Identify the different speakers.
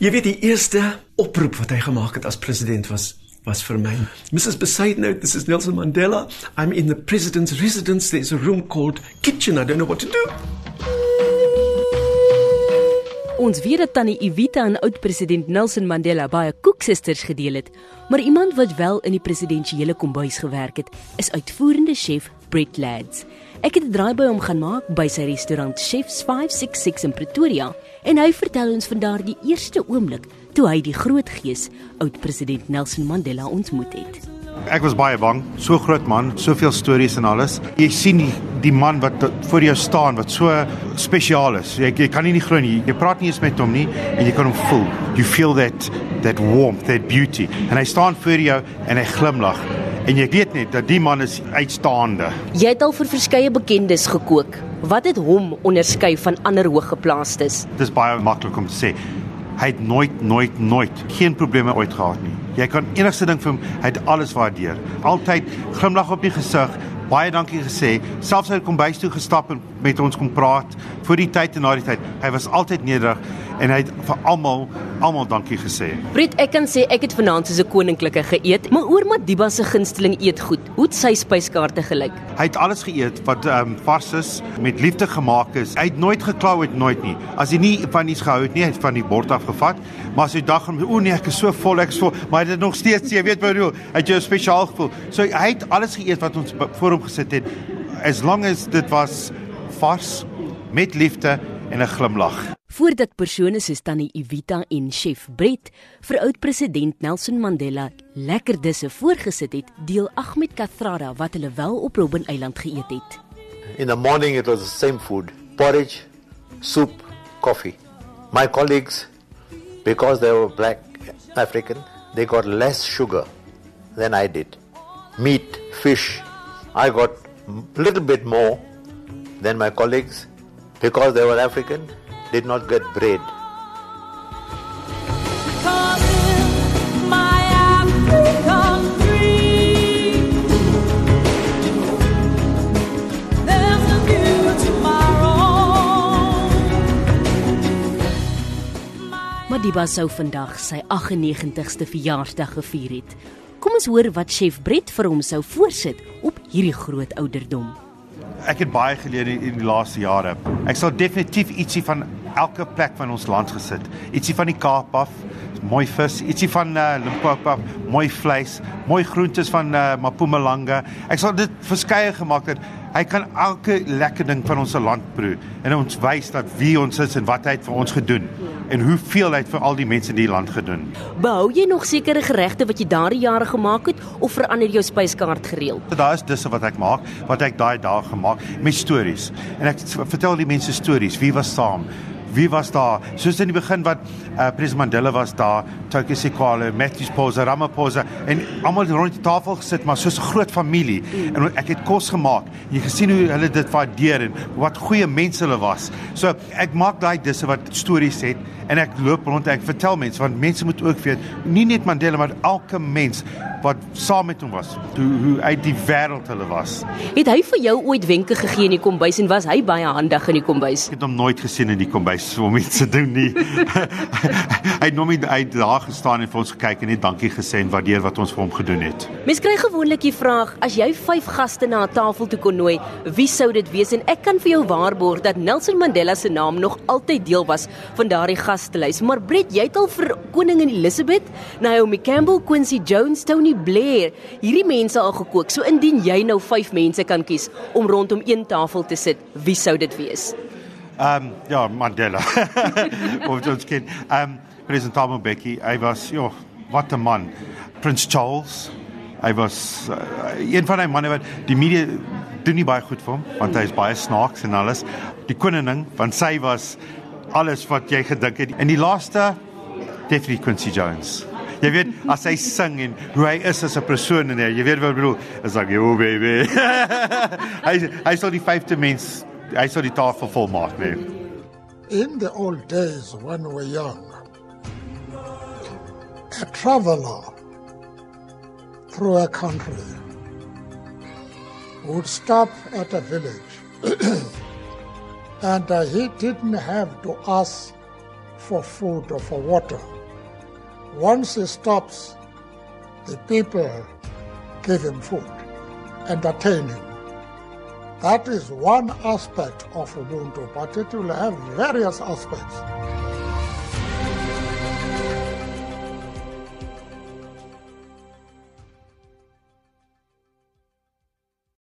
Speaker 1: Jy weet die eerste oproep wat hy gemaak het as president was was vir my. Mrs. Beside note, this is Nelson Mandela. I'm in the president's residence. There's a room called kitchen. I don't know what to do.
Speaker 2: Ons weet dat tannie Evita en oud-president Nelson Mandela baie koeksisters gedeel het, maar iemand wat wel in die presidensiële kombuis gewerk het, is uitvoerende chef Brett Lads. Ek het 'n draai by hom gaan maak by sy restaurant Chefs 566 in Pretoria en hy vertel ons van daardie eerste oomblik toe hy die groot gees oud-president Nelson Mandela ontmoet het.
Speaker 3: Ek was baie bang, so groot man, soveel stories en alles. Jy sien die, die man wat voor jou staan wat so spesiaal is. Jy, jy kan nie nie glo nie. Jy praat nie eens met hom nie en jy kan hom voel. You feel that that warmth, that beauty. En hy staan voor jou en hy glimlag. En jy weet net dat die man is uitstaande.
Speaker 2: Jy het al vir verskeie bekendes gekook. Wat het hom onderskei van ander hooggeplaastes?
Speaker 3: Dit is baie maklik om te sê. Hy het nooit nooit nooit geen probleme ooit gehad nie. Jy kan enigste ding vir hom, hy het alles waardeer. Altyd glimlag op die gesig, baie dankie gesê, selfs hy kom bys toe gestap en met ons kom praat vir die tyd en na die tyd. Hy was altyd nederig en hy het vir almal almal dankie gesê.
Speaker 2: Brit, ek kan sê ek het vanaand soos 'n koninklike geëet, maar oor Madiba se gunsteling eet goed. Hoe het sy spyskaarte gelyk?
Speaker 3: Hy het alles geëet wat ehm um, vars is, met liefde gemaak is. Hy het nooit geklou het nooit nie. As hy nie van iets gehou het nie, hy het van die bord af gevat. Maar as hy dag om o nee, ek is so vol, ek is vol, maar hy het nog steeds, jy weet wat bedoel, hy het jou spesiaal gevoel. So hy het alles geëet wat ons voor hom gesit het. As long as dit was vars met liefde en 'n glimlag.
Speaker 2: Voordat persone soos Tannie Evita en Chef Brett vir oud-president Nelson Mandela lekker disse voorgesit het, deel Ahmed Kathrada wat hulle wel op Robben Eiland geëet het.
Speaker 4: In the morning it was the same food, porridge, soup, coffee. My colleagues because they were black African, they got less sugar than I did. Meat, fish, I got a little bit more than my colleagues because they were African, did not get bread.
Speaker 2: Madiba sou vandag sy 98ste verjaarsdag gevier het. Kom ons hoor wat chef Brett vir hom sou voorsit op hierdie groot ouderdom.
Speaker 3: Ek het baie geleer in die laaste jare. Ek sal definitief ietsie van elke plek van ons land gesit. Ietsie van die Kaap af, mooi vis, ietsie van uh, Limpopo, mooi vleis, mooi groentes van uh, Mpumalanga. Ek sal dit verskeie gemaak het. Hy kan elke lekker ding van ons land proe en ons wys dat wie ons is en wat hy het vir ons gedoen en hoeveel hy het vir al die mense in die land gedoen.
Speaker 2: Behou jy nog sekere geregte wat jy daardie jare gemaak het of verander jou spyskaart gereeld?
Speaker 3: Daar is disse wat ek maak, wat ek daai dae gemaak met stories. En ek vertel die mense stories, wie was saam, wie was daar? Soos in die begin wat uh, President Mandela was daar, Tokyo Sekwale, Matthew Poza, Ramaphosa en almal rond die tafel gesit maar soos 'n groot familie. Mm. En ek het kos gemaak. Jy gesien hoe hulle dit waardeer en wat goeie mense hulle was. So ek maak daai disse wat stories het en ek loop rond en ek vertel mense want mense moet ook weet nie net Mandela maar elke mens wat saam met hom was hoe hoe uit die wêreld hulle was.
Speaker 2: Het hy vir jou ooit wenke gegee in die kombuis en was hy baie handig in die kombuis?
Speaker 3: Ek het hom nooit gesien in die kombuis om iets te doen nie. hy het nooit uit daar gestaan en vir ons gekyk en net dankie gesê en waardeer wat ons vir hom gedoen het.
Speaker 2: Mens kry gewoonlik die vraag as jy 5 gaste na 'n tafel toe kon nooi, wie sou dit wees? En ek kan vir jou waarborg dat Nelson Mandela se naam nog altyd deel was van daardie gastelys. Maar Brett, jy het al vir koningin Elizabeth, Naomi Campbell, Quincy Jones, Tony Blair, hierdie mense al gekook. So indien jy nou 5 mense kan kies om rondom een tafel te sit, wie sou dit wees?
Speaker 3: Ehm um, ja, Mandela. of ons ken. Ehm um, President Thabo Mbeki, hy was ja, wat 'n man. Prince Charles, hy was uh, een van die manne wat die media doen nie baie goed vir hom want hy is baie snaaks en alles. Die koningin, want sy was alles wat jy gedink het. En die laaste definitely Quincy Jones. Jy weet as hy sing en hoe hy is as 'n persoon en jy weet wat ek bedoel, is like yo baby. hy hy sou die vyfde mens hy sou die tafel vol maak, nee.
Speaker 5: In the old days when we were young, a traveler through a country would stop at a village and uh, he didn't have to ask for food or for water. Once he stops, the people give him food, and entertain him. That is one aspect of Ubuntu, but it will have various aspects.